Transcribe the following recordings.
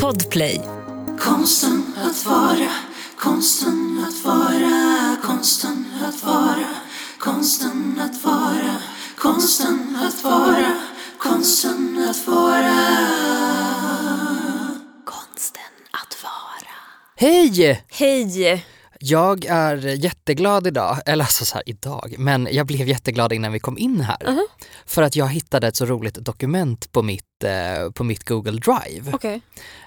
Podplay. Konsten att vara, konsten att vara, konsten att vara, konsten att vara, konsten att vara, konsten att vara. Konsten att vara. Hej! Hej! Jag är jätteglad idag, eller alltså så här idag, men jag blev jätteglad innan vi kom in här. För att jag hittade ett så roligt dokument på mitt, på mitt Google Drive. Okej.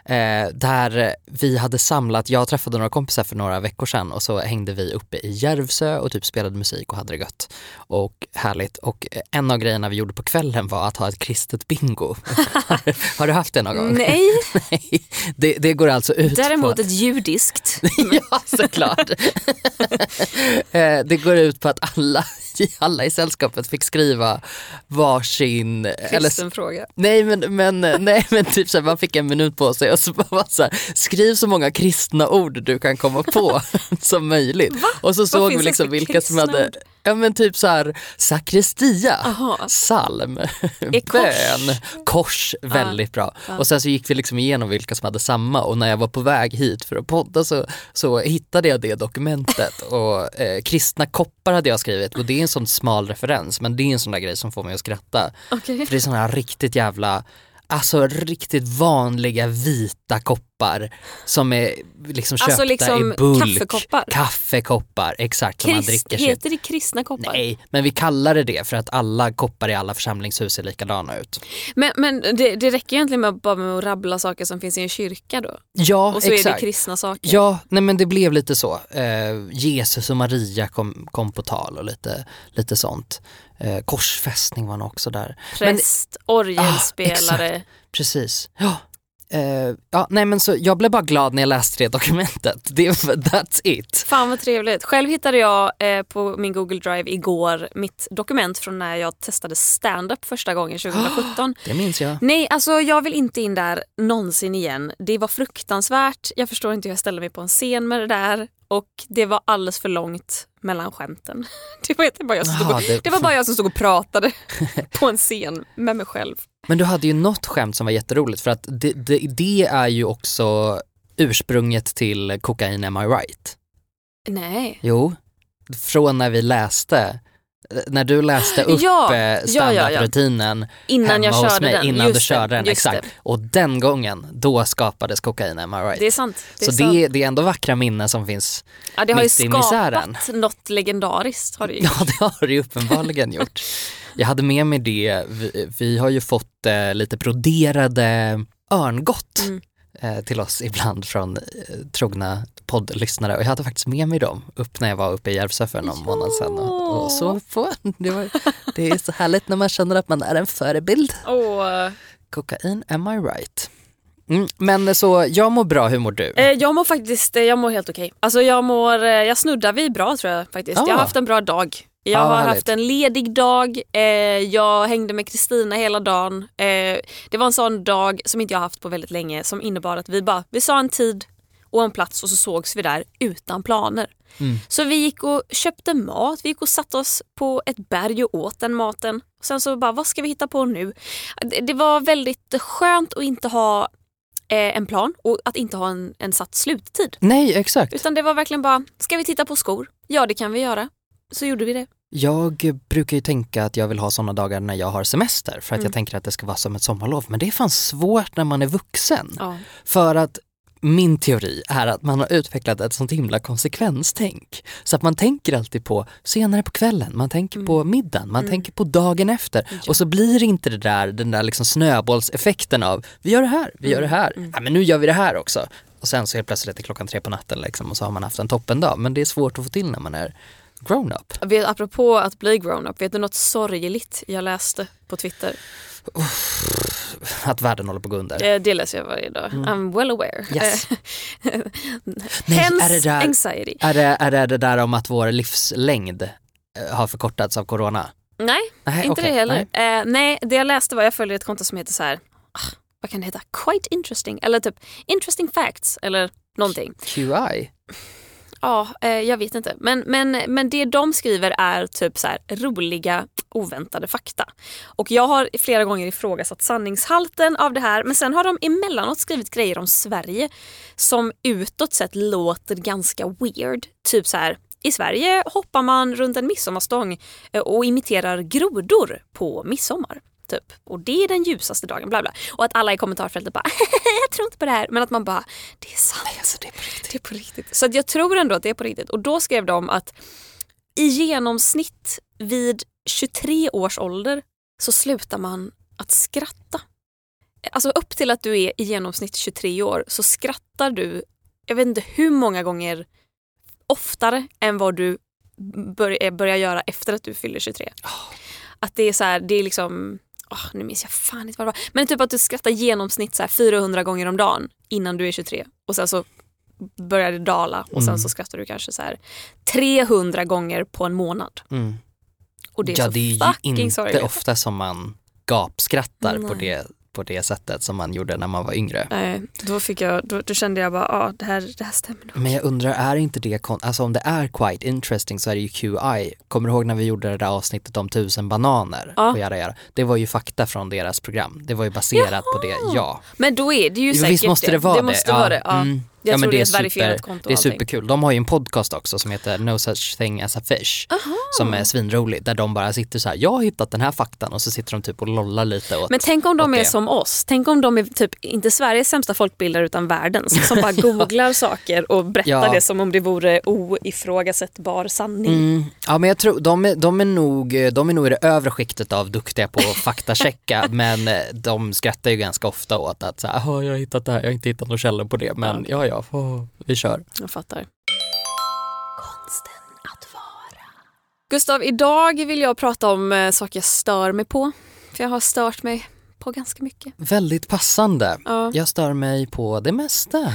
Eh, där vi hade samlat, jag träffade några kompisar för några veckor sedan och så hängde vi uppe i Järvsö och typ spelade musik och hade det gött. Och härligt. Och eh, en av grejerna vi gjorde på kvällen var att ha ett kristet bingo. har du haft det någon gång? Nej, Nej. Det, det går alltså ut på... däremot ett judiskt. ja, såklart. Eh, det går ut på att alla, alla i sällskapet fick skriva varsin... Eller, Kristen fråga. nej, men, men, nej men typ så här, man fick en minut på sig och så bara så här, skriv så många kristna ord du kan komma på som möjligt. Och så såg finns vi liksom vilka som hade, ord? Ja men typ så här sakristia, Aha. psalm, bön, kors, väldigt bra. Och sen så gick vi liksom igenom vilka som hade samma och när jag var på väg hit för att podda så, så hittade jag det dokumentet och eh, kristna koppar hade jag skrivit och det är en sån smal referens men det är en sån där grej som får mig att skratta. Okej. För det är såna här riktigt jävla, alltså riktigt vanliga vita koppar som är liksom köpta Alltså liksom i bulk. kaffekoppar? Kaffekoppar, exakt som man Krist, dricker sig. heter det kristna koppar? Nej, men vi kallar det det för att alla koppar i alla församlingshus ser likadana ut. Men, men det, det räcker egentligen med, bara med att rabbla saker som finns i en kyrka då? Ja, Och så är exakt. det kristna saker? Ja, nej men det blev lite så. Eh, Jesus och Maria kom, kom på tal och lite, lite sånt. Eh, korsfästning var nog också där. Präst, orgelspelare. Precis. Ja. Eh, ja, nej men så jag blev bara glad när jag läste det dokumentet. Det, that's it. Fan vad trevligt. Själv hittade jag eh, på min Google Drive igår mitt dokument från när jag testade stand-up första gången 2017. Det minns jag. Nej, alltså jag vill inte in där någonsin igen. Det var fruktansvärt. Jag förstår inte hur jag ställde mig på en scen med det där. Och det var alldeles för långt mellan skämten. Det var, det var, jag, som stod och, det- det var bara jag som stod och pratade på en scen med mig själv. Men du hade ju något skämt som var jätteroligt för att det, det, det är ju också ursprunget till Kokain Am I Right. Nej. Jo, från när vi läste, när du läste upp Ja, eh, ja, ja, ja. Innan hemma jag hos körde mig, den. innan Just du körde det, den, exakt. det. Och den gången, då skapades Kokain Am I Right. Det är sant. Det är Så sant. det, det är ändå vackra minnen som finns. ja, det har ju mitt i misären. skapat något legendariskt. Har det ju. Ja, det har det ju uppenbarligen gjort. Jag hade med mig det, vi, vi har ju fått eh, lite broderade örngott Mm. eh, till oss ibland från eh, trogna poddlyssnare och jag hade faktiskt med mig dem upp när jag var uppe i Järvsö för någon månad sedan och, och så på. Det, var, det är så härligt när man känner att man är en förebild. Åh, Kokain, am I right? Mm, men så jag mår bra, hur mår du? Eh, jag mår faktiskt eh, jag mår helt okej. Alltså jag mår, eh, jag snuddar vid bra tror jag faktiskt. Jag Ah. har haft en bra dag. Jag Ah, har härligt. haft en ledig dag, eh, jag hängde med Kristina hela dagen. Eh, det var en sån dag som inte jag haft på väldigt länge som innebar att vi bara, vi sa en tid och en plats och så sågs vi där utan planer. Mm. Så vi gick och köpte mat, vi gick och satte oss på ett berg och åt den maten. Sen så bara, vad ska vi hitta på nu? Det, det var väldigt skönt att inte ha eh, en plan och att inte ha en, en satt sluttid. Nej, exakt. Utan det var verkligen bara, ska vi titta på skor? Ja det kan vi göra. Så gjorde vi det. Jag brukar ju tänka att jag vill ha sådana dagar när jag har semester för att Mm. jag tänker att det ska vara som ett sommarlov. Men det är fan svårt när man är vuxen. Ja. För att min teori är att man har utvecklat ett sånt himla konsekvenstänk. Så att man tänker alltid på senare på kvällen, man tänker på middagen, man tänker på dagen efter. Och så blir inte det där, den där liksom snöbollseffekten av vi gör det här, vi gör det här, ja, men nu gör vi det här också. Och sen så helt plötsligt är det klockan tre på natten liksom, och så har man haft en toppendag. Men det är svårt att få till när man är grown-up. Apropå att bli grown-up, vet du något sorgligt jag läste på Twitter? Att världen håller på att gå under. Eh, det läser jag varje dag. I'm well aware. Yes. Eh, Nej, Hence är det där- anxiety. Är det, är det det där om att vår livslängd eh, har förkortats av corona? Nej, Nej, inte okej, det heller. nej. Eh, nej, det jag läste var, jag följer ett konto som heter så här, ah, vad kan det heta? Quite interesting, eller typ interesting facts, eller någonting. QI? Ja, eh, jag vet inte. Men, men, men det de skriver är typ så här, roliga, oväntade fakta. Och jag har flera gånger ifrågasatt sanningshalten av det här men sen har de emellanåt skrivit grejer om Sverige som utåt sett låter ganska weird. Typ så här, i Sverige hoppar man runt en midsommarstång eh, och imiterar grodor på midsommar. Typ. Och det är den ljusaste dagen. Bla bla. Och att alla i kommentarsfältet bara jag tror inte på det här. Men att man bara det är sant. Alltså, det är på riktigt. Det är på riktigt. Så jag tror ändå att det är på riktigt. Och då skrev de att i genomsnitt vid 23 års ålder så slutar man att skratta. Alltså upp till att du är i genomsnitt 23 år så skrattar du, jag vet inte hur många gånger oftare än vad du bör, börjar göra efter att du fyller 23. Att det är så här, det är liksom, åh, nu minns jag fan inte vad det var. Men typ att du skrattar genomsnitt så här 400 gånger om dagen innan du är 23. Och sen så börjar det dala och sen så skrattar du kanske så här 300 gånger på en månad. Mm. Och det är ja, så det är ju inte sorgligt. ofta som man gapskrattar på Nej. det, på det sättet som man gjorde när man var yngre. Nej, då, fick jag, då, då kände jag bara, ja det, här, det här stämmer nog. Men jag undrar, är inte det, alltså om det är quite interesting så är det ju QI. Kommer du ihåg när vi gjorde det där avsnittet om tusen bananer? Ja. Och yada, yada? Det var ju fakta från deras program. Det var ju baserat på det, ja. Men då är det ju Jo, säkert Visst måste det vara det? Det måste vara det, ja. Mm. Jag ja, men tror det är ett super- verifierat konto Det är superkul. De har ju en podcast också som heter No such thing as a fish. Som är svinrolig. Där de bara sitter så här, jag har hittat den här faktan och så sitter de typ och lollar lite åt Men tänk om de är det. som oss. Tänk om de är typ inte Sveriges sämsta folkbildare utan världens. Som bara googlar saker och berättar Ja. det som om det vore oifrågasättbar sanning. Mm. Ja men jag tror, de är, de, är nog, de är nog i det övre skiktet av duktiga på att faktachecka men eh, de skrattar ju ganska ofta åt att så här, "Ah, jag har hittat det här, jag har inte hittat några källor på det men ja ja, åh, vi kör. Jag fattar. Konsten att vara. Gustav, idag vill jag prata om eh, saker jag stör mig på. För jag har stört mig på ganska mycket. Väldigt passande. Ja. Jag stör mig på det mesta.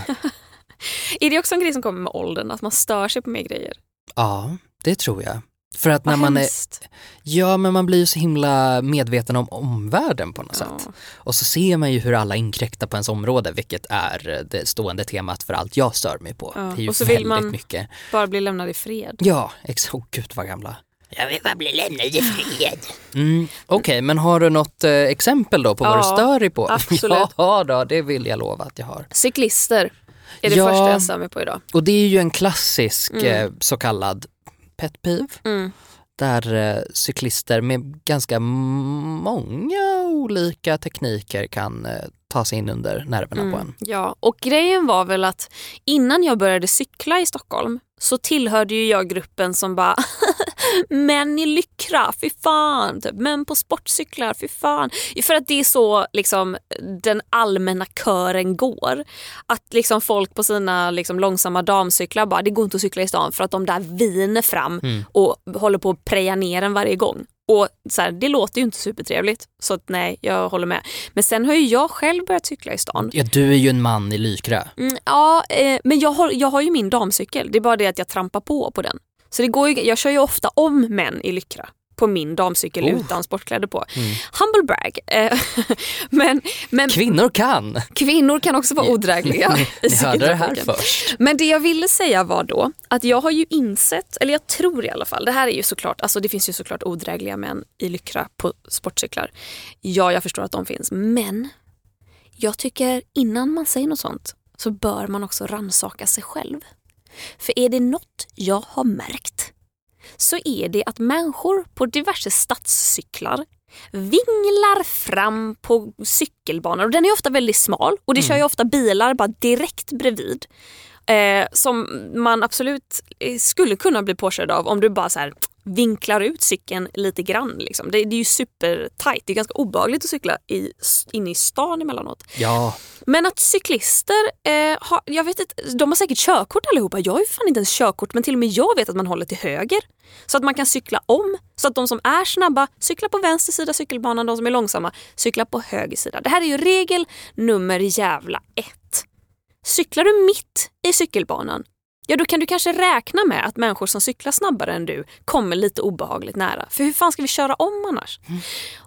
Är det också en grej som kommer med åldern? Att man stör sig på mer grejer? Ja, det tror jag. För att när Vad man är, hemskt. ja men man blir ju så himla medveten om omvärlden på något sätt. Ja. Och så ser man ju hur alla inkräktar på ens område vilket är eh, det stående temat för allt jag stör mig på. Ja, Det är ju och så vill väldigt man- mycket. Bara bli lämnad i fred. Ja, exakt. Oh, gud vad gamla. Jag vill bara bli lämnad i fred. Mm. Okej, men har du något eh, exempel då på vad Ja, du stör dig på? absolut. Ja då, det vill jag lova att jag har. Cyklister är det Ja. första jag stör mig på idag. Och det är ju en klassisk eh, så kallad pet peeve. Mm. Där eh, cyklister med ganska många olika tekniker kan eh, ta sig in under nerverna på en. Ja, och grejen var väl att innan jag började cykla i Stockholm så tillhörde ju jag gruppen som bara män i lyckra, fy fan. Typ. Män på sportcyklar, fy fan. För att det är så liksom, den allmänna kören går. Att liksom, folk på sina liksom, långsamma damcyklar bara, det går inte att cykla i stan för att de där viner fram och håller på att preja ner en varje gång. Och så här, Det låter ju inte supertrevligt, så att, nej, jag håller med. Men sen har ju jag själv börjat cykla i stan. Ja, du är ju en man i Lykra. Mm, ja, eh, men jag har, jag har ju min damcykel. Det är bara det att jag trampar på på den. Så det går ju, jag kör ju ofta om män i Lyckra på min damcykel Oh. utan sportkläder på. Humble brag. Eh, men men Kvinnor kan! kvinnor kan också vara odrägliga i Ni hörde det här först. Men det jag ville säga var då att jag har ju insett, eller jag tror i alla fall, det här är ju såklart, alltså det finns ju såklart odrägliga män i Lyckra på sportcyklar. Ja, jag förstår att de finns, men jag tycker innan man säger något sånt så bör man också ransaka sig själv. För är det något jag har märkt så är det att människor på diverse stadscyklar vinglar fram på cykelbanor. Och den är ofta väldigt smal och det kör ju ofta bilar bara direkt bredvid. Eh, som man absolut eh, skulle kunna bli påkörd av om du bara så vinklar ut cykeln lite grann. Liksom. Det, det är ju supertajt. Det är ganska obehagligt att cykla i, inne i stan emellanåt. Ja, Men att cyklister, eh, har, jag vet inte, de har säkert körkort allihopa. Jag har ju fan inte ens körkort men till och med jag vet att man håller till höger. Så att man kan cykla om. Så att de som är snabba cyklar på vänster sida cykelbanan, de som är långsamma cyklar på höger sida. Det här är ju regel nummer jävla ett. Cyklar du mitt i cykelbanan, ja då kan du kanske räkna med att människor som cyklar snabbare än du kommer lite obehagligt nära. För hur fan ska vi köra om annars?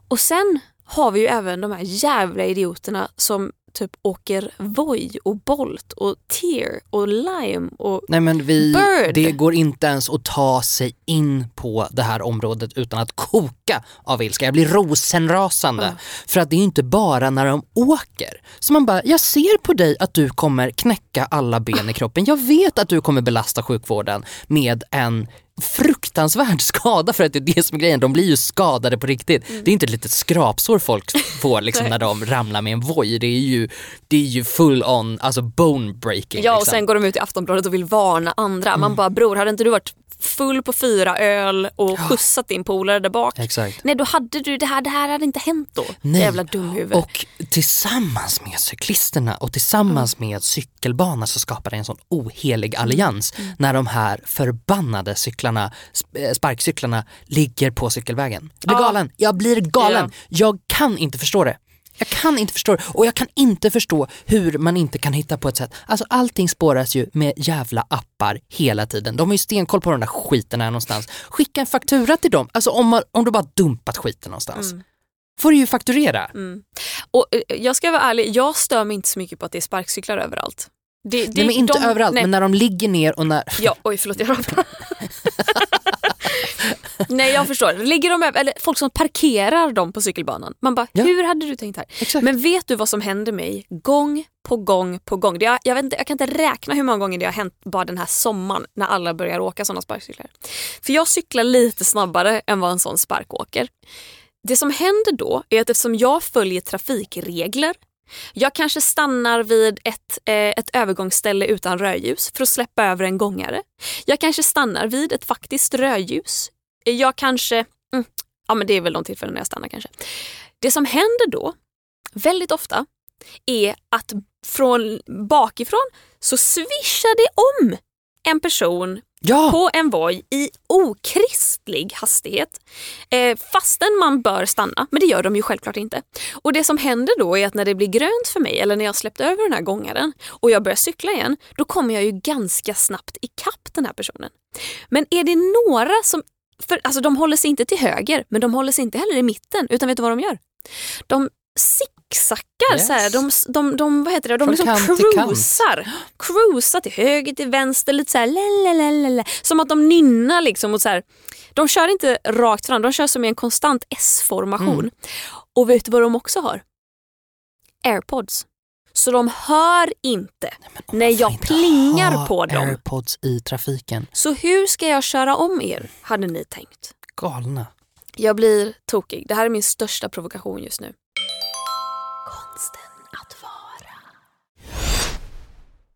Och sen har vi ju även de här jävla idioterna som typ åker Voi och Bolt och Tear och Lime och Nej men vi, Bird. det går inte ens att ta sig in på det här området utan att koka av ilska. Jag blir rosenrasande. För att det är inte bara när de åker. Så man bara, jag ser på dig att du kommer knäcka alla ben i kroppen. Jag vet att du kommer belasta sjukvården med en fruktansvärd skada för att det är det som är grejen. De blir ju skadade på riktigt. Det är inte ett litet skrapsår folk får liksom när de ramlar med en voj. Det är ju, det är ju full on, alltså bone breaking. Ja och liksom. sen går de ut i Aftonbladet och vill varna andra. Man bara bror, hade inte du varit full på fyra öl och skjutsat din polare där bak? Exakt. Nej då hade du, det här, det här hade inte hänt då. Nej. Jävla dumhuvud. Och tillsammans med cyklisterna och tillsammans med cykelbanor så skapar det en sån ohelig allians när de här förbannade cyklarna, eh, sparkcyklarna ligger på cykelvägen. Jag blir Ja. galen, jag blir galen. Jag kan inte förstå det. Jag kan inte förstå det och jag kan inte förstå hur man inte kan hitta på ett sätt. Alltså allting spåras ju med jävla appar hela tiden. De har ju stenkoll på de där skiten här någonstans. Skicka en faktura till dem. Alltså om, man, om du bara dumpat skiten någonstans. Får du ju fakturera. Och eh, jag ska vara ärlig, jag stör mig inte så mycket på att det är sparkcyklar överallt. Det, det, Nej men inte de- överallt, nej. men när de ligger ner och när... Ja, oj förlåt jag rapar. Nej jag förstår. Ligger de över, eller folk som parkerar dem på cykelbanan. Man bara, Ja. hur hade du tänkt här? Exakt. Men vet du vad som händer mig gång på gång på gång? Det har, jag, vet inte, jag kan inte räkna hur många gånger det har hänt bara den här sommaren när alla börjar åka sådana sparkcyklar. För jag cyklar lite snabbare än vad en sån spark åker. Det som händer då är att eftersom jag följer trafikregler jag kanske stannar vid ett, eh, ett övergångsställe utan rödljus för att släppa över en gångare. Jag kanske stannar vid ett faktiskt rödljus. Eh, jag kanske... Mm, ja men det är väl de tillfällen när jag stannar kanske. Det som händer då, väldigt ofta, är att från bakifrån så svischar det om en person Ja! på en Voi i okristlig hastighet. Eh, fastän man bör stanna, men det gör de ju självklart inte. Och det som händer då är att när det blir grönt för mig eller när jag släppt över den här gångaren och jag börjar cykla igen, då kommer jag ju ganska snabbt ikapp den här personen. Men är det några som, för, alltså de håller sig inte till höger, men de håller sig inte heller i mitten, utan vet du vad de gör? De zigzaggar Yes. så här. De, de, de, vad heter det? De Från liksom cruisar. Cruisar till höger, till vänster, lite så här lalalala. Som att de nynnar liksom. Och så här. De kör inte rakt fram, de kör som i en konstant S-formation. Mm. Och vet du vad de också har? Airpods. Så de hör inte Man när jag inte plingar på dem. airpods i trafiken. Så hur ska jag köra om er, hade ni tänkt? Galna. Jag blir tokig. Det här är min största provokation just nu.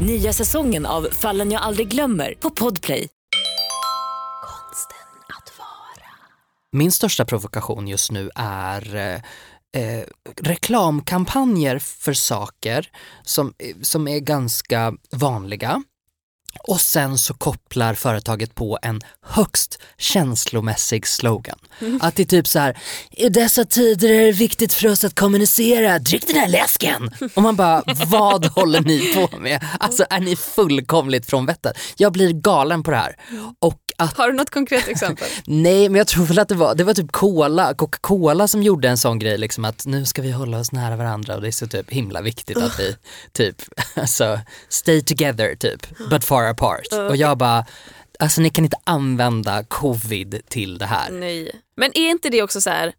Nya säsongen av Fallen jag aldrig glömmer på Podplay. Konsten att vara. Min största provokation just nu är eh, eh, reklamkampanjer för saker som, eh, som är ganska vanliga. Och sen så kopplar företaget på en högst känslomässig slogan. Att det är typ så här, i dessa tider är det viktigt för oss att kommunicera, drick den här läsken! Och man bara, vad håller ni på med? Alltså är ni fullkomligt från vettet? Jag blir galen på det här. Och att Har du något konkret exempel? Nej men jag tror väl att det var, det var typ Cola, Coca-Cola som gjorde en sån grej liksom att nu ska vi hålla oss nära varandra och det är så typ himla viktigt att vi typ, alltså stay together typ, but far apart. Och jag bara, alltså ni kan inte använda covid till det här. Nej. Men är inte det också så här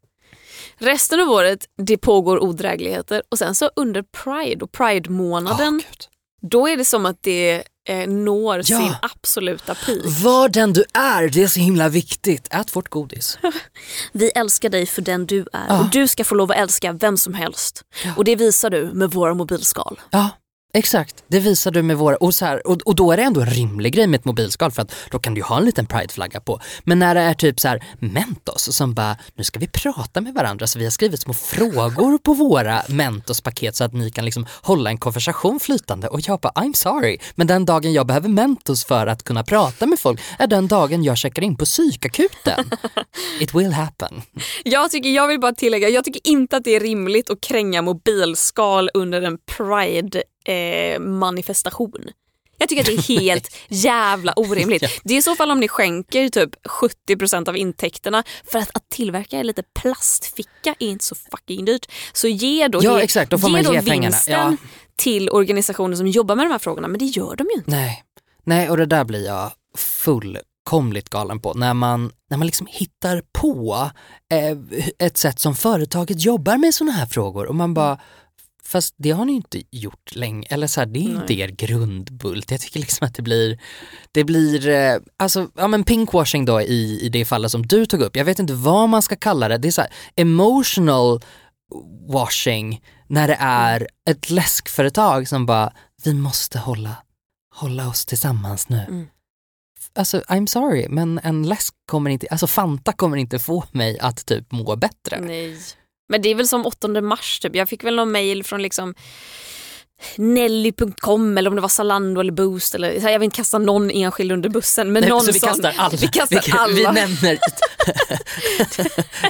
resten av året det pågår odrägligheter och sen så under Pride och Pride-månaden Gud. då är det som att det eh, når Ja. sin absoluta peak. Var den du är, det är så himla viktigt. Ät vårt godis. Vi älskar dig för den du är Ja. och du ska få lov att älska vem som helst. Och det visar du med våra mobilskal. Ja, Exakt, det visar du med våra, och, så här, och, och då är det ändå en rimlig grej med ett mobilskal för att då kan du ju ha en liten prideflagga på. Men när det är typ så här Mentos som bara, nu ska vi prata med varandra så vi har skrivit små frågor på våra Mentos-paket så att ni kan liksom hålla en konversation flytande och jag bara, I'm sorry, men den dagen jag behöver Mentos för att kunna prata med folk är den dagen jag checkar in på psykakuten. It will happen. Jag, tycker, jag vill bara tillägga, jag tycker inte att det är rimligt att kränga mobilskal under en pride eh, manifestation. Jag tycker att det är helt jävla orimligt. Det är i så fall om ni skänker typ 70% av intäkterna för att, att tillverka lite plastficka är inte så fucking dyrt. Så ge då, Ja, exakt, då får ge man då ge pengarna. vinsten Ja. till organisationer som jobbar med de här frågorna men det gör de ju inte. Nej, nej och det där blir jag fullkomligt galen på. När man, när man liksom hittar på eh, ett sätt som företaget jobbar med sådana här frågor och man bara Fast det har ni inte gjort länge, eller så här, det är inte er grundbult. Jag tycker liksom att det blir, det blir, eh, alltså, ja men pinkwashing då i, i det fallet som du tog upp. Jag vet inte vad man ska kalla det. Det är så här, emotional washing när det är ett läskföretag som bara, vi måste hålla, hålla oss tillsammans nu. Mm. Alltså I'm sorry men en läsk kommer inte, alltså Fanta kommer inte få mig att typ må bättre. Nej. Men det är väl som 8 mars typ. Jag fick väl någon mail från liksom Nelly.com eller om det var Zalando eller Boost. Eller, jag vill inte kasta någon enskild under bussen. Men Nej, någon så vi kastar alla. Vi kastar vi, alla. vi nämner,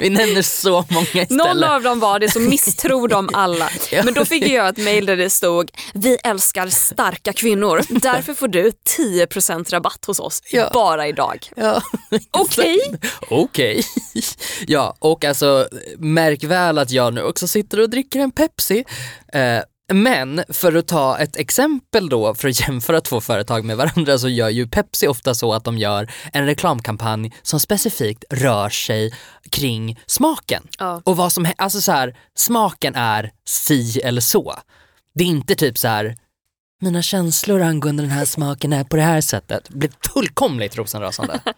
vi nämner så många istället. Någon av dem var det så misstror de alla. Men då fick jag ett mail där det stod Vi älskar starka kvinnor. Därför får du 10% rabatt hos oss Ja. bara idag. Ja. Okej. Okej. Ja, och alltså märk väl att jag nu också sitter och dricker en Pepsi. Eh, men för att ta ett exempel då, för att jämföra två företag med varandra så gör ju Pepsi ofta så att de gör en reklamkampanj som specifikt rör sig kring smaken. Ja. Och vad som, alltså så här, smaken är si eller så. Det är inte typ så här mina känslor angående den här smaken är på det här sättet. Blir fullkomligt rosenrasande.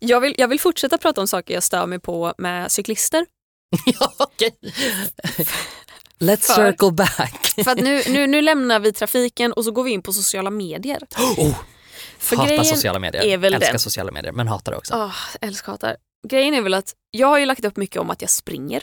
Jag, vill, jag vill fortsätta prata om saker jag stör mig på med cyklister. ja, okej. Let's För- circle back. För nu, nu, nu lämnar vi trafiken och så går vi in på sociala medier. Oh, För hatar sociala medier. är väl Älskar den- sociala medier men hatar det också. Åh, älskar hatar. Grejen är väl att jag har ju lagt upp mycket om att jag springer.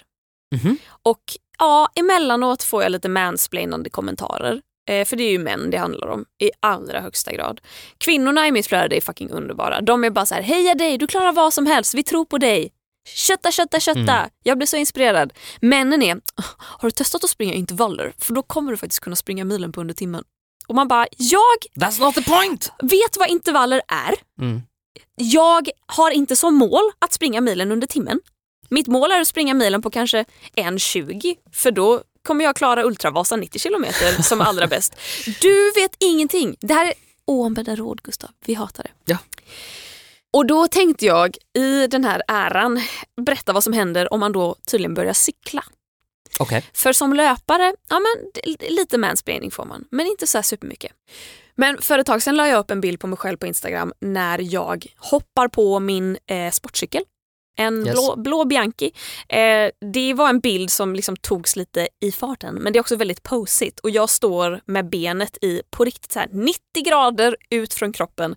Mhm. Och ja, emellanåt får jag lite mansplainande kommentarer. Eh, för det är ju män det handlar om i allra högsta grad. Kvinnorna i mitt flöde är fucking underbara. De är bara så här, heja dig, du klarar vad som helst, vi tror på dig. Kötta, kötta, kötta. Mm. Jag blir så inspirerad. Männen är, har du testat att springa intervaller? För då kommer du faktiskt kunna springa milen på under timmen. Och man bara, jag That's not the point! vet vad intervaller är. Mm. Jag har inte som mål att springa milen under timmen. Mitt mål är att springa milen på kanske 1.20 för då kommer jag klara Ultravasa 90 kilometer som allra bäst. Du vet ingenting. Det här är oombedda råd Gustav. Vi hatar det. Ja. Och då tänkte jag i den här äran berätta vad som händer om man då tydligen börjar cykla. Okej. För som löpare, ja men lite mansplaining får man, men inte så här supermycket. Men för ett tag sedan la jag upp en bild på mig själv på Instagram när jag hoppar på min eh, sportcykel. En Yes. blå, blå Bianchi. Eh, det var en bild som liksom togs lite i farten men det är också väldigt posigt och jag står med benet i på riktigt så här 90 grader ut från kroppen.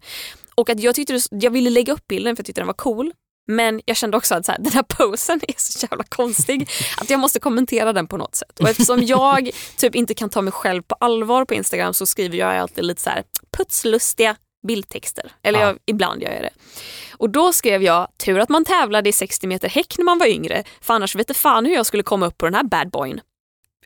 Och att jag, tyckte jag ville lägga upp bilden för jag tyckte den var cool men jag kände också att så här, den här posen är så jävla konstig att jag måste kommentera den på något sätt. Och eftersom jag typ inte kan ta mig själv på allvar på Instagram så skriver jag alltid lite så här putslustiga bildtexter. Eller Ja. jag, ibland gör jag det. Och då skrev jag, tur att man tävlade i 60 meter häck när man var yngre för annars vet fan hur jag skulle komma upp på den här bad boyn.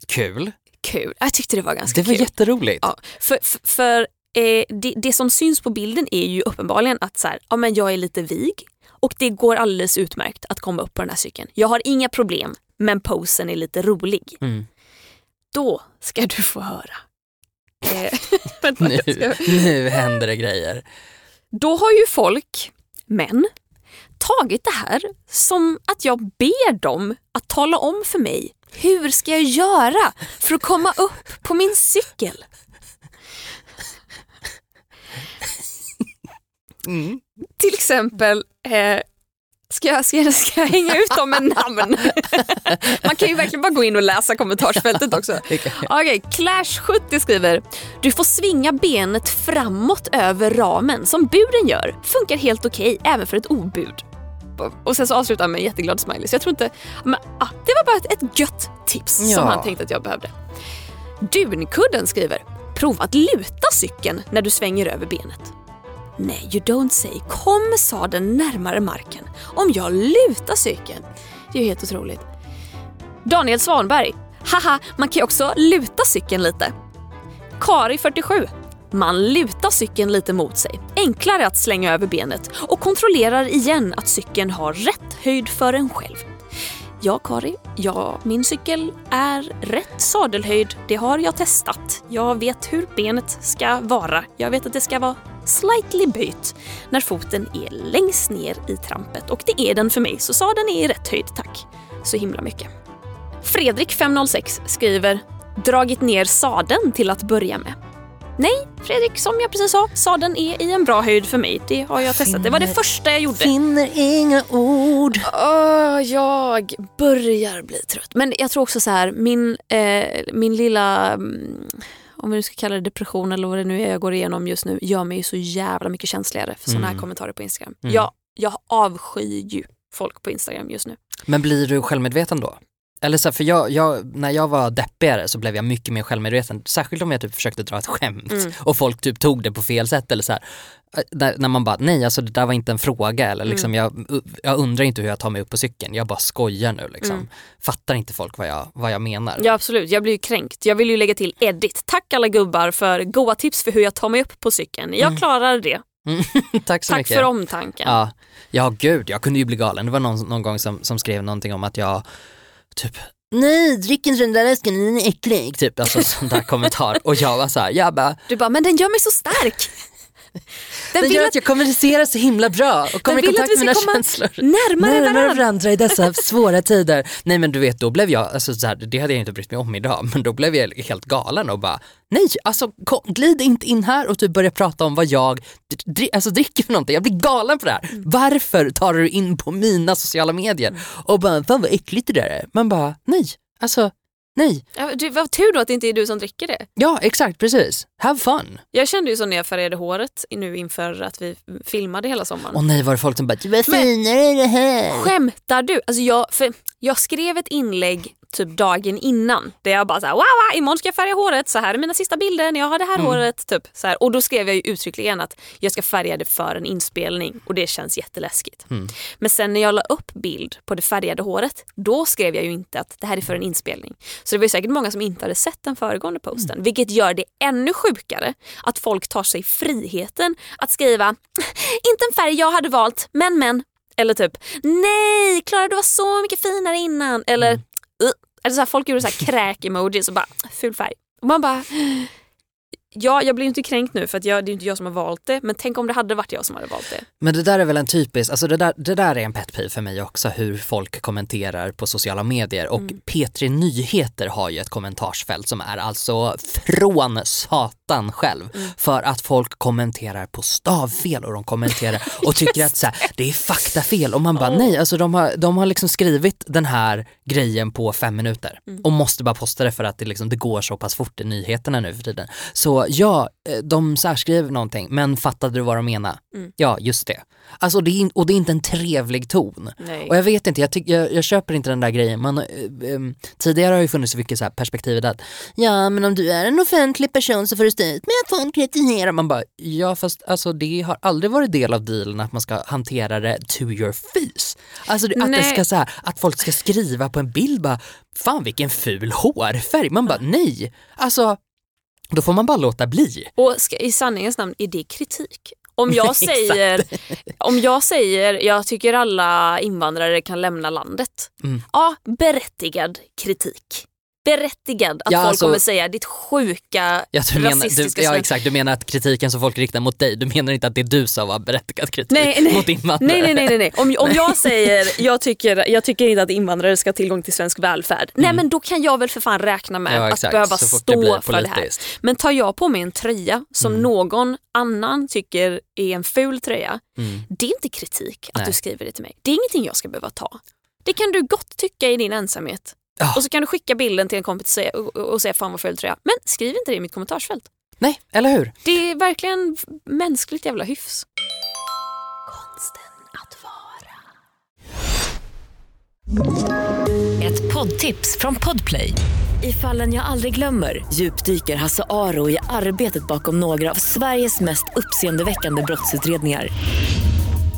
Kul. Kul, jag tyckte det var ganska Det var kul. jätteroligt. Ja, för för, för eh, det, det som syns på bilden är ju uppenbarligen att så här, ja, men jag är lite vig och det går alldeles utmärkt att komma upp på den här cykeln. Jag har inga problem men posen är lite rolig. Mm. Då ska du få höra. Eh, vänta, Nu, ska- nu händer det grejer. Då har ju folk, män, tagit det här som att jag ber dem att tala om för mig hur ska jag göra för att komma upp på min cykel. Mm. Till exempel, eh, Ska jag, ska, jag, ska jag hänga ut dem med namn? Man kan ju verkligen bara gå in och läsa kommentarsfältet också. Okej, okay, Clash70 skriver Du får svinga benet framåt över ramen som buden gör. Funkar helt okej okay, även för ett obud. Och sen så avslutar han med en jätteglad smiley. Så jag tror inte... Men, ah, det var bara ett, ett gött tips ja. som han tänkte att jag behövde. Dunkudden skriver Prova att luta cykeln när du svänger över benet. Nej, you don't say. Kom sadeln närmare marken om jag lutar cykeln. Det är ju helt otroligt. Daniel Svanberg. Haha, man kan ju också luta cykeln lite. Kari 47. Man lutar cykeln lite mot sig. Enklare att slänga över benet och kontrollerar igen att cykeln har rätt höjd för en själv. Ja, Kari. Ja, min cykel är rätt sadelhöjd. Det har jag testat. Jag vet hur benet ska vara. Jag vet att det ska vara slightly böjt när foten är längst ner i trampet och det är den för mig så sadeln är i rätt höjd tack. Så himla mycket. Fredrik 506 skriver “dragit ner sadeln till att börja med”. Nej, Fredrik, som jag precis sa, sadeln är i en bra höjd för mig. Det har jag testat. det var det första jag gjorde. Finner inga ord. Oh, jag börjar bli trött. Men jag tror också så här, min, eh, min lilla mm, om vi nu ska kalla det depression eller vad det nu är jag går igenom just nu, gör mig så jävla mycket känsligare för sådana här Mm. kommentarer på Instagram. Mm. Jag, jag avskyr ju folk på Instagram just nu. Men blir du självmedveten då? Eller så här, för jag, jag, när jag var deppigare så blev jag mycket mer självmedveten. Särskilt om jag typ försökte dra ett skämt Mm. och folk typ tog det på fel sätt eller så här. Eh, När, när man bara, nej alltså det där var inte en fråga eller liksom Mm. jag, jag undrar inte hur jag tar mig upp på cykeln, jag bara skojar nu liksom. Mm. Fattar inte folk vad jag, vad jag menar? Ja absolut, jag blir ju kränkt. Jag vill ju lägga till edit. Tack alla gubbar för goa tips för hur jag tar mig upp på cykeln. Jag Mm. klarar det. Tack så Tack mycket. för omtanken. Ja, ja gud, jag kunde ju bli galen. Det var någon, någon gång som, som skrev någonting om att jag typ Nej, drick inte den där läsken, den är äcklig. Typ alltså sån där kommentar. Och jag var såhär, jag bara, Du bara, men den gör mig så stark. Den den gör att att jag kommunicerar så himla bra och kommer i kontakt med mina känslor. närmare Närmare varandra. varandra i dessa svåra tider. Nej men du vet, då blev jag, alltså, så här, det hade jag inte brytt mig om idag, men då blev jag helt galen och bara nej, alltså kom, glid inte in här och typ börja prata om vad jag dri, alltså, dricker för någonting. Jag blir galen på det här. Mm. Varför tar du in på mina sociala medier och bara, fan vad äckligt det där är. Man bara, nej, alltså nej. Ja, du, vad tur då att det inte är du som dricker det. Ja exakt, precis. Have fun. Jag kände ju så när jag färgade håret nu inför att vi filmade hela sommaren. Och nej var det folk som bara, du Men- finare det här. Skämtar du? Alltså jag, jag skrev ett inlägg typ dagen innan där jag bara såhär wow, wow imorgon ska jag färga håret, så här är mina sista bilder när jag har det här Mm. håret. Typ, så här. Och då skrev jag ju uttryckligen att jag ska färga det för en inspelning och det känns jätteläskigt. Mm. Men sen när jag la upp bild på det färgade håret då skrev jag ju inte att det här är för en inspelning. Så det var ju säkert många som inte hade sett den föregående posten Mm. vilket gör det ännu sjukare att folk tar sig friheten att skriva inte en färg jag hade valt men men eller typ nej Klara du var så mycket finare innan eller Mm eller så här, folk gjorde så här kräk-emojis och bara ful färg. Och man bara Ja, jag blir inte kränkt nu för att jag, det är inte jag som har valt det men tänk om det hade varit jag som hade valt det. Men det där är väl en typisk, alltså det där, det där är en pet peeve för mig också hur folk kommenterar på sociala medier. Och P3 Nyheter har ju ett kommentarsfält som är alltså från satan själv. För att folk kommenterar på stavfel och de kommenterar och tycker att så här, det är faktafel. Och man bara nej, alltså de har, de har liksom skrivit den här grejen på fem minuter och måste bara posta det för att det, liksom, det går så pass fort i nyheterna nu för tiden. Så ja, eh, de särskriver någonting men fattade du vad de menar? Ja, just det. Alltså det är, och det är inte en trevlig ton. Nej. Och jag vet inte, jag, tyck, jag, jag köper inte den där grejen. Man, eh, ehm, tidigare har ju funnits så mycket så här perspektiv där att ja men om du är en offentlig person så får du stå ut med att folk kritiserar. Man bara ja fast alltså det har aldrig varit del av dealen att man ska hantera det to your face. Alltså att, det ska, så här, att folk ska skriva på en bild bara fan vilken ful hårfärg. Man bara nej. Alltså då får man bara låta bli. Och ska, i sanningens namn, är det kritik? Om jag, säger, om jag säger jag tycker alla invandrare kan lämna landet. Mm. Ja, berättigad kritik. Berättigad att Ja, folk alltså- kommer säga ditt sjuka Ja, du, menar, du, rasistiska ja sven- exakt, du menar att kritiken som folk riktar mot dig, du menar inte att det är du som har berättigat kritik Nej, nej. mot invandrare? Nej, nej, nej, nej. Om, om jag säger jag tycker, jag tycker inte att invandrare ska ha tillgång till svensk välfärd. Nej men då kan jag väl för fan räkna med Mm. Ja, att behöva fort det stå för det här. Men tar jag på mig en tröja som Mm. någon annan tycker är en ful tröja. Mm. Det är inte kritik att Nej. du skriver det till mig. Det är ingenting jag ska behöva ta. Det kan du gott tycka i din ensamhet. Ja. Och så kan du skicka bilden till en kompis och säga, och, och säga fan vad ful tröja. Men skriv inte det i mitt kommentarsfält. Nej, eller hur? Det är verkligen mänskligt jävla hyfs. Konsten att vara. Ett poddtips från Podplay. I fallen jag aldrig glömmer djupdyker Hasse Aro i arbetet bakom några av Sveriges mest uppseendeväckande brottsutredningar.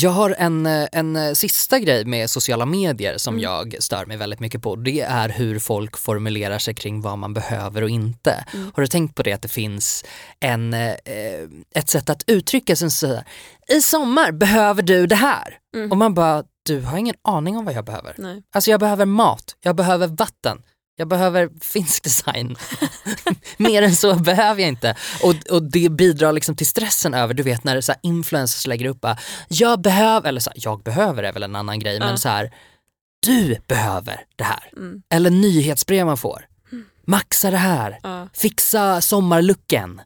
Jag har en, eh, en eh, sista grej med sociala medier som Mm. jag stör mig väldigt mycket på. Det är hur folk formulerar sig kring vad man behöver och inte. Mm. Har du tänkt på det att det finns en, eh, ett sätt att uttrycka sig som säger i sommar behöver du det här. Mm. Och man bara, du har ingen aning om vad jag behöver. Nej. Alltså jag behöver mat, jag behöver vatten, jag behöver finsk design. Mer än så behöver jag inte. Och, och det bidrar liksom till stressen över, du vet när så här influencers lägger upp bara, jag behöver, eller så här, jag behöver är väl en annan grej, Ja. men så här, du behöver det här. Mm. Eller nyhetsbrev man får. Maxa det här, Ja. fixa sommarlucken.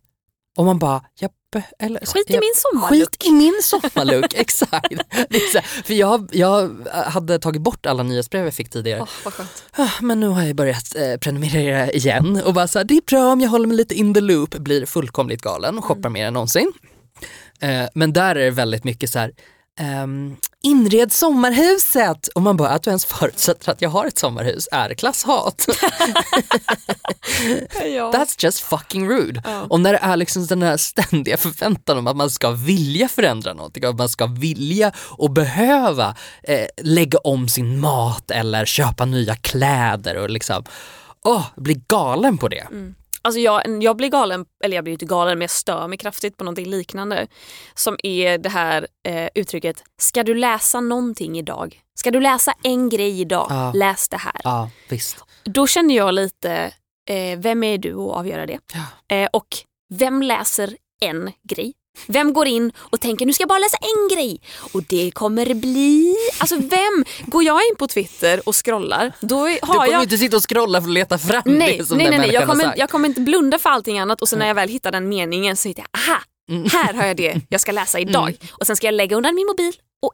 Och man bara, jag eller, Skit i jag, min sommarluck. Skit i min sommarluck, exakt. För jag, jag hade tagit bort alla nyhetsbrev jag fick tidigare. Ah, Men nu har jag börjat eh, prenumerera igen och bara så här, det är bra om jag håller mig lite in the loop, blir fullkomligt galen och shoppar mer än någonsin. Eh, men där är det väldigt mycket så här, ehm, inred sommarhuset och man bara, att du ens förutsätter att jag har ett sommarhus är klasshat. Ja. That's just fucking rude. Ja. Och när det är liksom den här ständiga förväntan om att man ska vilja förändra någonting, att man ska vilja och behöva eh, lägga om sin mat eller köpa nya kläder och liksom, åh, bli galen på det. Alltså jag, jag blir galen, eller jag blir inte galen men jag stör mig kraftigt på någonting liknande. Som är det här eh, uttrycket, ska du läsa någonting idag? Ska du läsa en grej idag? Ja. Läs det här. Ja, visst. Då känner jag lite, eh, vem är du att avgöra det? Ja. Eh, och vem läser en grej? Vem går in och tänker nu ska jag bara läsa en grej och det kommer bli... Alltså vem? Går jag in på Twitter och scrollar då Du har kommer jag... inte sitta och scrolla för att leta fram Nej, det som nej, den nej, nej. Jag, kommer, jag kommer inte blunda för allting annat och sen när jag väl hittar den meningen så hittar jag, aha, Mm. här har jag det jag ska läsa idag. Och sen ska jag lägga undan min mobil och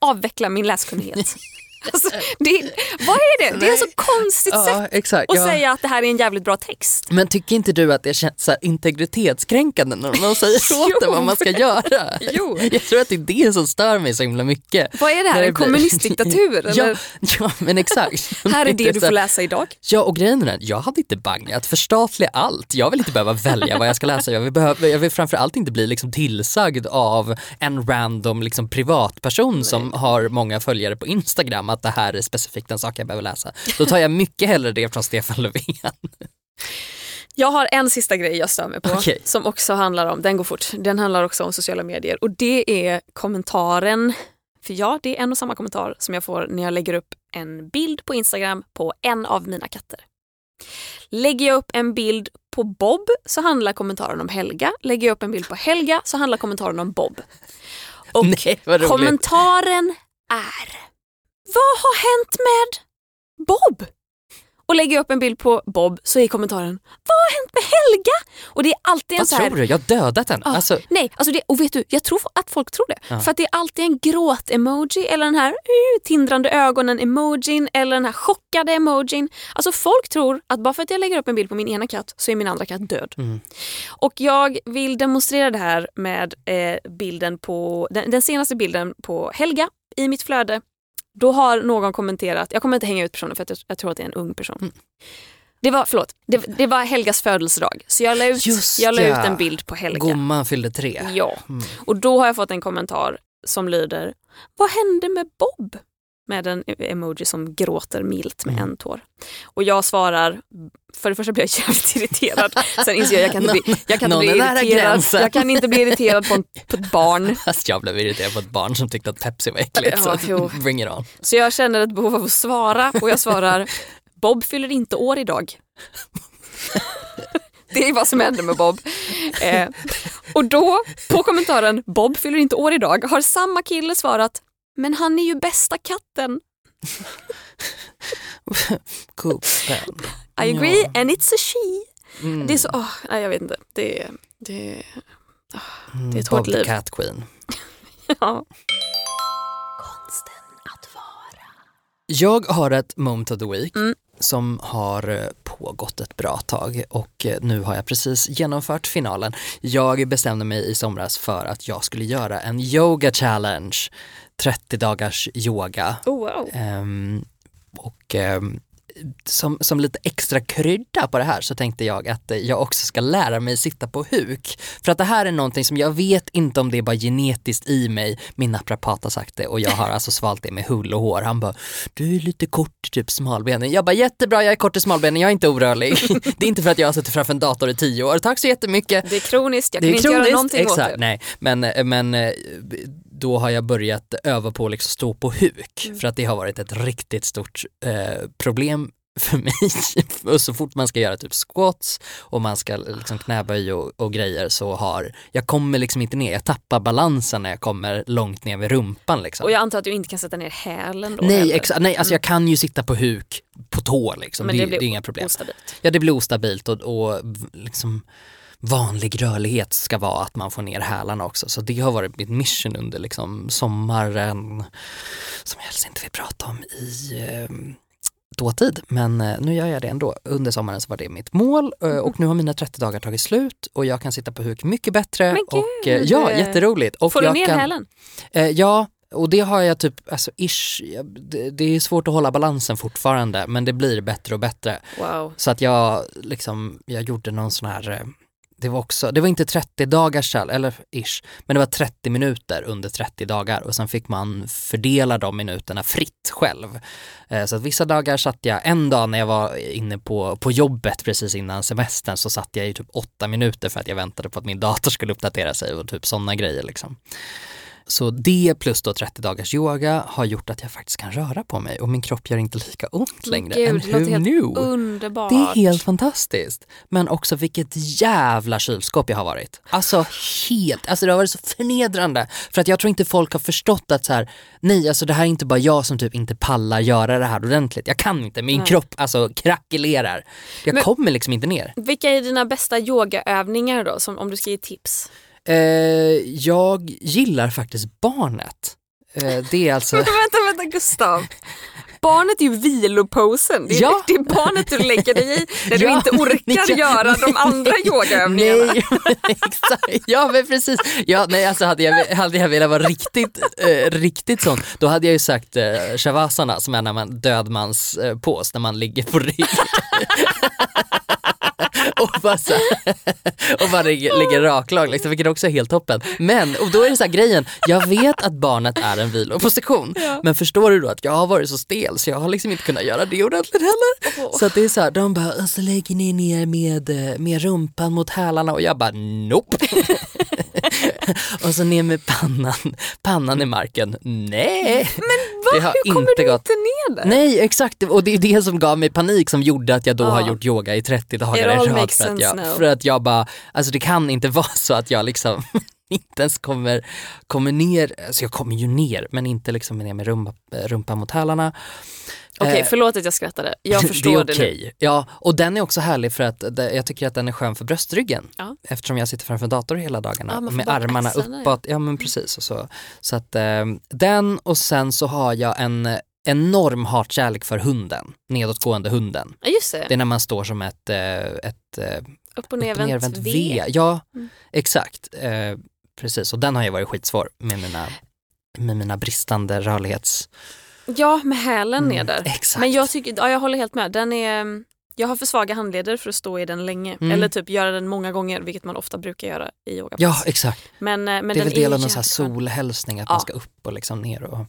avveckla min läskunnighet. alltså, det, vad är det? Det är så konstigt sätt Ja, exakt. att ja. säga att det här är en jävligt bra text. Men tycker inte du att det känns så integritetskränkande när någon säger åt en vad man ska göra? Jo. Jag tror att det är det som stör mig så himla mycket. Vad är det här? En kommunistdiktatur? ja, ja, men exakt. Här är det du får läsa idag. Ja och grejen är den, jag hade inte bangat förstatliga allt. Jag vill inte behöva välja vad jag ska läsa. Jag vill, behöva, jag vill framförallt inte bli liksom tillsagd av en random liksom privatperson som har många följare på Instagram att det här är specifikt en sak jag behöver läsa. Då tar jag mycket hellre det från Stefan Löfven. Jag har en sista grej jag stör mig på Okej. som också handlar om, den går fort, den handlar också om sociala medier och det är kommentaren, för ja det är en och samma kommentar som jag får när jag lägger upp en bild på Instagram på en av mina katter. Lägger jag upp en bild på Bob så handlar kommentaren om Helga. Lägger jag upp en bild på Helga så handlar kommentaren om Bob. Och Nej kommentaren är Vad har hänt med Bob? Och lägger jag upp en bild på Bob så är kommentaren Vad har hänt med Helga? Och det är alltid en Vad så här, tror du? Jag har dödat henne. Ja, Alltså, Nej, alltså det, och vet du, jag tror att folk tror det. Ja. För att det är alltid en gråt-emoji eller den här uh, tindrande ögonen-emojin eller den här chockade emojin. Alltså folk tror att bara för att jag lägger upp en bild på min ena katt så är min andra katt död. Mm. Och jag vill demonstrera det här med eh, bilden på, den, den senaste bilden på Helga i mitt flöde. Då har någon kommenterat, jag kommer inte hänga ut personen för att jag, jag tror att det är en ung person. Mm. Det var, förlåt, det, det var Helgas födelsedag. Så jag la ut, Just jag la ut en bild på Helga. gumman fyllde tre. Ja, Mm. och då har jag fått en kommentar som lyder Vad hände med Bob? Med en emoji som gråter milt med Mm. en tår. Och jag svarar, för det första blir jag jävligt irriterad. Sen inser jag jag kan inte bli, jag kan inte bli nära irriterad. Jag kan inte bli irriterad på, en, på ett barn. Fast jag blev irriterad på ett barn som tyckte att Pepsi var äckligt. Ja, så att bring it on. Så jag känner ett behov av att svara och jag svarar Bob fyller inte år idag. Det är vad som händer med Bob. Eh, och då på kommentaren Bob fyller inte år idag har samma kille svarat men han är ju bästa katten. Kuppen. I agree and it's a she. Mm. Det är så, åh, nej jag vet inte. Det, är- det, är- Mm, det är ett Bob hårt liv. Cat Queen. ja. Jag har ett moment of the week Mm. som har eh, pågått ett bra tag och eh, nu har jag precis genomfört finalen. Jag bestämde mig i somras för att jag skulle göra en yoga challenge, 30 dagars yoga. Oh, wow. Ehm, och ehm, som, som lite extra krydda på det här så tänkte jag att eh, jag också ska lära mig sitta på huk. För att det här är någonting som jag vet inte om det är bara genetiskt i mig. Min naprapat har sagt det och jag har alltså svalt det med hull och hår. Han bara, du är lite kort, typ smalbenen. Jag bara, jättebra jag är kort i smalbenen, jag är inte orörlig. det är inte för att jag har suttit framför en dator i tio år, tack så jättemycket. Det är kroniskt, jag kan inte göra kroniskt, någonting exakt, åt det. Nej, men, men eh, då har jag börjat öva på att liksom stå på huk Mm. för att det har varit ett riktigt stort eh, problem för mig. och så fort man ska göra typ squats och man ska liksom knäböj och, och grejer så har, jag kommer liksom inte ner, jag tappar balansen när jag kommer långt ner vid rumpan liksom. Och jag antar att du inte kan sätta ner hälen då Nej, heller. exa- nej alltså jag kan ju sitta på huk på tå liksom, Men det, det det, blir är inga problem. ostabilt. Ja det blir ostabilt och, och liksom vanlig rörlighet ska vara att man får ner hälarna också. Så det har varit mitt mission under liksom sommaren som jag helst inte vill prata om i eh, dåtid. Men eh, nu gör jag det ändå. Under sommaren så var det mitt mål eh, och nu har mina 30 dagar tagit slut och jag kan sitta på huk mycket bättre. Men och, eh, gud! ja, jätteroligt. Och Får du ner kan, hälen? Ja, och det har jag typ, alltså ish, det, är svårt att hålla balansen fortfarande men det blir bättre och bättre. Wow. Så att jag liksom, jag gjorde någon sån här, det var också, det var inte 30 dagars challenge, eller ish, men det var 30 minuter under 30 dagar och sen fick man fördela de minuterna fritt själv. Eh, så att vissa dagar satt jag, en dag när jag var inne på, på jobbet precis innan semestern så satt jag i typ åtta minuter för att jag väntade på att min dator skulle uppdatera sig och typ sådana grejer liksom. Så det plus då 30 dagars yoga har gjort att jag faktiskt kan röra på mig och min kropp gör inte lika ont längre. Gud, det låter helt knew? underbart. Det är helt fantastiskt. Men också vilket jävla kylskåp jag har varit. Alltså helt, alltså det har varit så förnedrande. För att jag tror inte folk har förstått att så här, nej alltså det här är inte bara jag som typ inte pallar göra det här ordentligt. Jag kan inte, min Nej. kropp alltså krackelerar. Jag Men- kommer liksom inte ner. Vilka är dina bästa yogaövningar då, som, om du ska ge tips? Eh, jag gillar faktiskt barnet. Eh, det är alltså... vänta, vänta Gustav. Barnet är ju viloposen. Det är, Ja. det är barnet du lägger dig i när du Ja, inte orkar ja. göra de andra yogaövningarna. Nej, exakt. Ja men precis. Ja, nej, alltså hade, jag, hade jag velat vara riktigt, eh, riktigt sån, då hade jag ju sagt eh, shavasana som är när man dödmans eh, när man ligger på rygg. och bara, så och bara ligger, raklag, liksom, vilket också är helt toppen. Men, och då är det så här grejen, jag vet att barnet är en viloposition, men förstår du då att jag har varit så stel så jag har liksom inte kunnat göra det ordentligt heller. Så att det är så här, de bara, alltså lägger ni ner med, eh, med rumpan mot hälarna och jag bara, nope. och så ner med pannan, pannan i marken, nej. Men Va? det har Hur kommer inte du gått. inte ner där? Nej exakt och det är det som gav mig panik som gjorde att jag då Ja. har gjort yoga i 30 dagar i rad för att, jag, now. för att jag bara, alltså det kan inte vara så att jag liksom inte ens kommer, kommer ner, alltså jag kommer ju ner men inte liksom ner med rumpa, rumpan mot hälarna. Okej, Eh, förlåt att jag skrattade. Jag förstår det är okej. Ja, och den är också härlig för att det, jag tycker att den är skön för bröstryggen. Ja. Eftersom jag sitter framför dator hela dagarna Ja, med armarna axlarna, uppåt. Ja men precis. Och så så att, eh, den och sen så har jag en enorm hatkärlek för hunden, nedåtgående hunden. Ja, just det. Det är när man står som ett, eh, ett eh, Upp och nervänt V. V. Ja, Mm. exakt. Eh, precis, och den har ju varit skitsvår med mina, med mina bristande rörlighets... Ja, med hälen ner Mm, där. Exakt. Men jag tycker, ja, jag håller helt med. Den är, Jag har för svaga handleder för att stå i den länge. Mm. Eller typ göra den många gånger, vilket man ofta brukar göra i yogapass. Ja exakt. men, eh, men det är väl del av någon sån här solhälsning, att Ja. man ska upp och liksom ner. Och,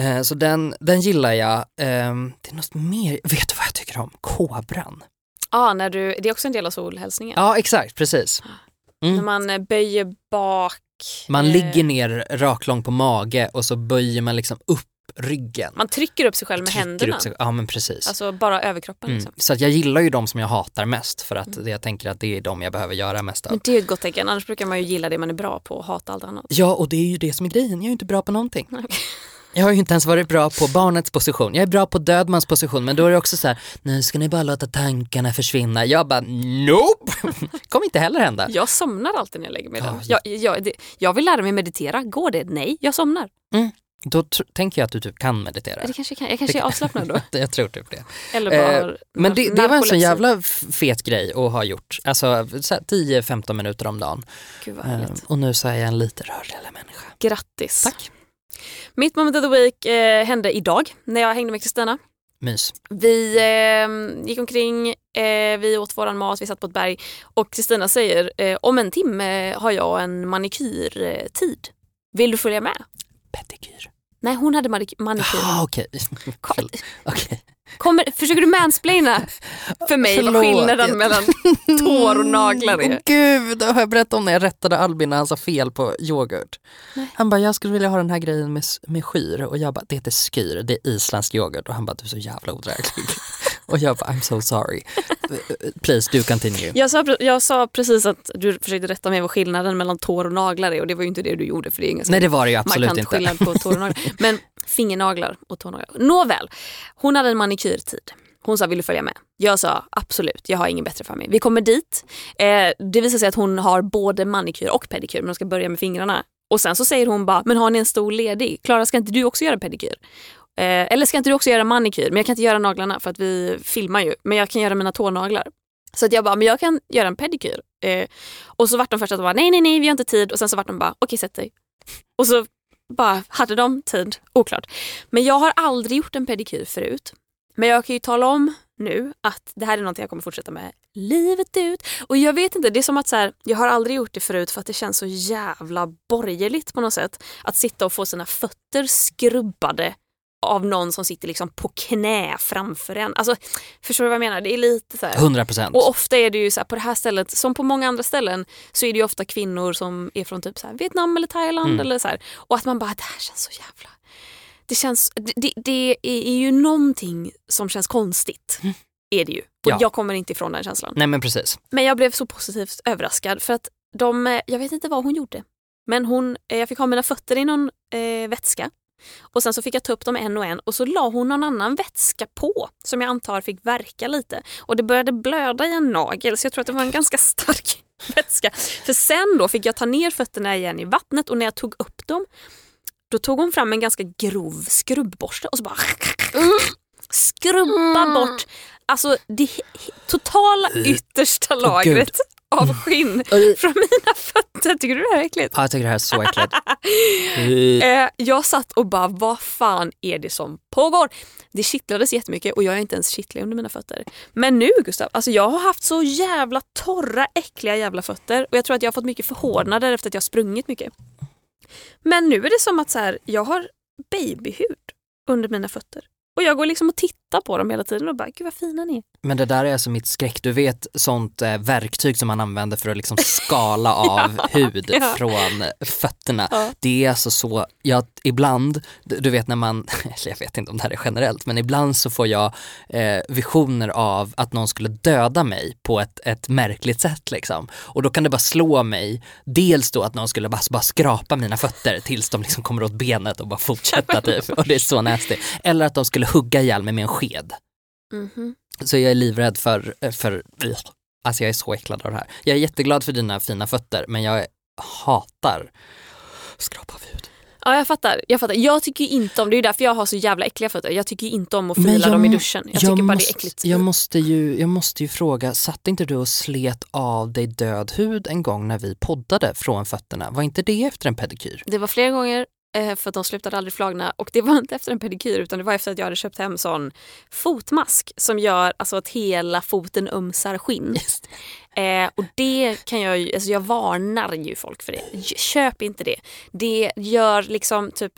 eh, så den, den gillar jag. Ehm, det är något mer, vet du vad jag tycker om? Kobran. Ja, när du, det är också en del av solhälsningen. Ja exakt, precis. När Mm. man eh, böjer bak. Man eh, ligger ner raklång på mage och så böjer man liksom upp ryggen. Man trycker upp sig själv med händerna. sig- Ja men precis. Alltså bara överkroppen. Mm. Liksom. Så att jag gillar ju de som jag hatar mest för att jag tänker att det är de jag behöver göra mest av. Men det är ett gott tecken. Annars brukar man ju gilla det man är bra på och hata allt annat. Ja och det är ju det som är grejen, jag är ju inte bra på någonting. Jag har ju inte ens varit bra på barnets position. Jag är bra på dödmans position men då är det också så här, nu ska ni bara låta tankarna försvinna. Jag bara, nope! kommer inte heller hända. Jag somnar alltid när jag lägger mig den. Jag, jag, jag vill lära mig meditera. Går det? Nej, jag somnar. Då tänker jag att du typ kan meditera. Det kanske kan. Jag kanske är avslappnad då. jag tror typ det. Eller bara Eh, Men det, det var en sån jävla fet grej att ha gjort. Alltså så här 10-15 minuter om dagen. Gud vad Eh, och nu så är jag en lite rörligare människa. Grattis. Tack. Mitt moment of the week eh, hände idag när jag hängde med Kristina. Mys. Vi eh, gick omkring, eh, vi åt våran mat, vi satt på ett berg och Kristina säger eh, om en timme har jag en manikyrtid. Vill du följa med? Pedikyr. Nej, hon hade manik- manikyr. Ah, okej. Förlåt. Okej. Kommer, försöker du mansplaina för mig vad Förlåt, skillnaden jag- mellan tår och naglar är? gud, har jag berättat om när jag rättade Albin när han sa fel på yoghurt. Nej. Han bara, jag skulle vilja ha den här grejen med, med skyr och jag bara, det heter skyr, det är isländsk yoghurt och han bara, du är så jävla odräglig. och jag bara, I'm so sorry. Please, do continue. Jag sa, jag sa precis att du försökte rätta mig vad skillnaden mellan tår och naglar är och det var ju inte det du gjorde för det är ingen Nej det var det ju absolut markant inte. skillnad på tår och naglar. Men fingernaglar och tånaglar. Nåväl, hon hade en manikyrtid. Hon sa vill du följa med? Jag sa absolut, jag har ingen bättre för mig. Vi kommer dit. Eh, det visar sig att hon har både manikyr och pedikyr men de ska börja med fingrarna. Och sen så säger hon bara, men har ni en stol ledig? Klara ska inte du också göra pedikyr? Eh, eller ska inte du också göra manikyr? Men jag kan inte göra naglarna för att vi filmar ju. Men jag kan göra mina tånaglar. Så att jag bara, men jag kan göra en pedikyr. Eh, och så vart de först att de bara, nej nej nej vi har inte tid. Och sen så vart de bara, okej sätt dig. Och så bara hade de tid, oklart. Men jag har aldrig gjort en pedikyr förut. Men jag kan ju tala om nu att det här är någonting jag kommer fortsätta med livet ut. Och jag vet inte, det är som att så här, jag har aldrig gjort det förut för att det känns så jävla borgerligt på något sätt. Att sitta och få sina fötter skrubbade av någon som sitter liksom på knä framför en. Alltså, förstår du vad jag menar? Det är lite så här. 100 procent. Och ofta är det ju så här, på det här stället, som på många andra ställen, så är det ju ofta kvinnor som är från typ så här, Vietnam eller Thailand. Mm. Eller så här, och att man bara, det här känns så jävla... Det, känns, det, det, är ju någonting som känns konstigt. Är det ju. Och Ja. jag kommer inte ifrån den känslan. Nej men precis. Men jag blev så positivt överraskad för att de, eh, jag vet inte vad hon gjorde. Men hon, eh, jag fick ha mina fötter i någon eh, vätska. Och sen så fick jag ta upp dem en och en och så la hon någon annan vätska på som jag antar fick verka lite. Och det började blöda i en nagel så jag tror att det var en ganska stark vätska. För sen då fick jag ta ner fötterna igen i vattnet och när jag tog upp dem då tog hon fram en ganska grov skrubbborste och så bara skrubba bort. Alltså det totala yttersta lagret av skinn från mina fötter. Tycker du det här är äckligt? Ja, jag tycker det här är så äckligt. Eh, jag satt och bara, vad fan är det som pågår? Det kittlades jättemycket och jag är inte ens kittlig under mina fötter. Men nu Gustav, alltså jag har haft så jävla torra, äckliga jävla fötter och jag tror att jag har fått mycket förhårdnader efter att jag har sprungit mycket. Men nu är det som att så här, jag har babyhud under mina fötter. Och jag går liksom och tittar på dem hela tiden och bara, gud vad fina ni är. Men det där är alltså mitt skräck. Du vet sånt eh, verktyg som man använder för att liksom skala av hud ja. från fötterna. Ja. Det är alltså så, jag, ibland, du du vet när man, eller jag vet inte om det här är generellt, men ibland så får jag eh, visioner av att någon skulle döda mig på ett, ett märkligt sätt liksom. Och då kan det bara slå mig, dels då att någon skulle bara, bara skrapa mina fötter tills de liksom kommer åt benet och bara fortsätta typ. Och det är så nasty. Eller att de skulle hugga ihjäl mig med en sked. Mhm. Så jag är livrädd för, för, alltså jag är så äcklad av det här. Jag är jätteglad för dina fina fötter men jag hatar skrapa hud. Ja jag fattar, jag fattar. Jag tycker inte om, det är därför jag har så jävla äckliga fötter. Jag tycker inte om att fila jag dem i duschen. Jag, tycker bara måste, det är äckligt. Jag måste, ju, jag måste ju fråga, satt inte du och slet av dig död hud en gång när vi poddade från fötterna? Var inte det efter en pedikyr? Det var flera gånger för att de slutade aldrig flagna. Och det var inte efter en pedikyr utan det var efter att jag hade köpt hem sån fotmask som gör alltså, att hela foten ömsar skinn. Eh, och det kan jag ju, alltså jag varnar ju folk för det. Köp inte det. Det gör liksom typ,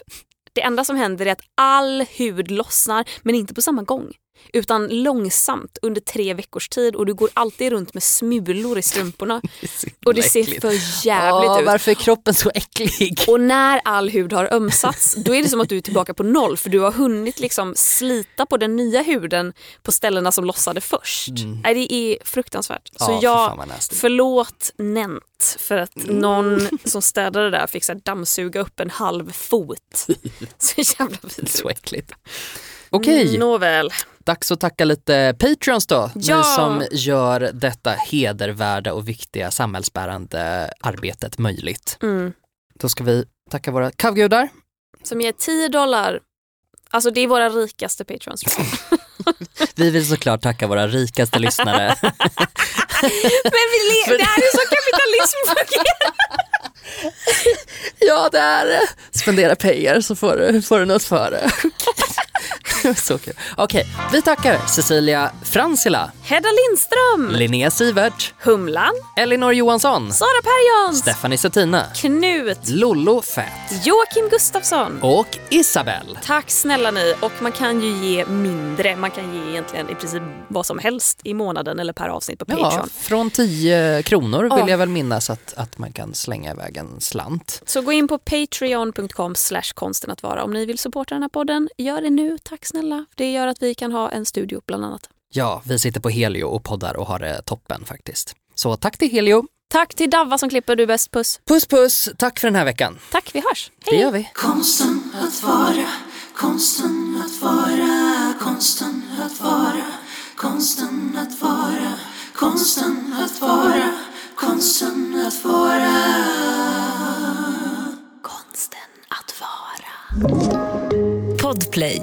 det enda som händer är att all hud lossnar men inte på samma gång. Utan långsamt under tre veckors tid och du går alltid runt med smulor i strumporna. Och det ser äckligt. för jävligt Åh, ut. Varför är kroppen så äcklig? Och när all hud har ömsats då är det som att du är tillbaka på noll för du har hunnit liksom slita på den nya huden på ställena som lossade först. Nej, det är fruktansvärt. Så Mm. Ja, för fan jag, nasty. förlåt Nent för att Mm. någon som städade där fick så dammsuga upp en halv fot. Så jävla vidrigt. Så äckligt. Okej, Nåväl. Dags att tacka lite Patreons då. Ja. Ni som gör detta hedervärda och viktiga samhällsbärande arbetet möjligt. Mm. Då ska vi tacka våra kavgudar. Som ger 10 dollar. Alltså det är våra rikaste jag. Vi vill såklart tacka våra rikaste lyssnare. Men vi det här är så kapitalism fungerar. ja, det är det. Spendera pengar så får du, får du något för det. så kul. Okej, vi tackar Cecilia Fransila, Hedda Lindström. Linnea Sivert, Humlan. Elinor Johansson, Sara Perjons. Stephanie Settina, Knut. Lollo Fett Joakim Gustafsson. och Isabel. Tack snälla ni. Och man kan ju ge mindre. Man kan ge egentligen i princip vad som helst i månaden eller per avsnitt på Ja, Patreon. från 10 kronor vill Ja. jag väl minnas att, att man kan slänga iväg en slant. Så gå in på patreon.com slash konsten att vara om ni vill supporta den här podden. Gör det nu, tack snälla. Det gör att vi kan ha en studio bland annat. Ja, vi sitter på Helio och poddar och har det toppen faktiskt. Så tack till Helio. Tack till Davva som klipper, du bäst. Puss. Puss puss, tack för den här veckan. Tack, vi hörs. Det gör vi. Konsten att vara, konsten att vara, konsten att vara, konsten att vara, konsten att vara, konsten att vara. Konsten att vara. Podplay.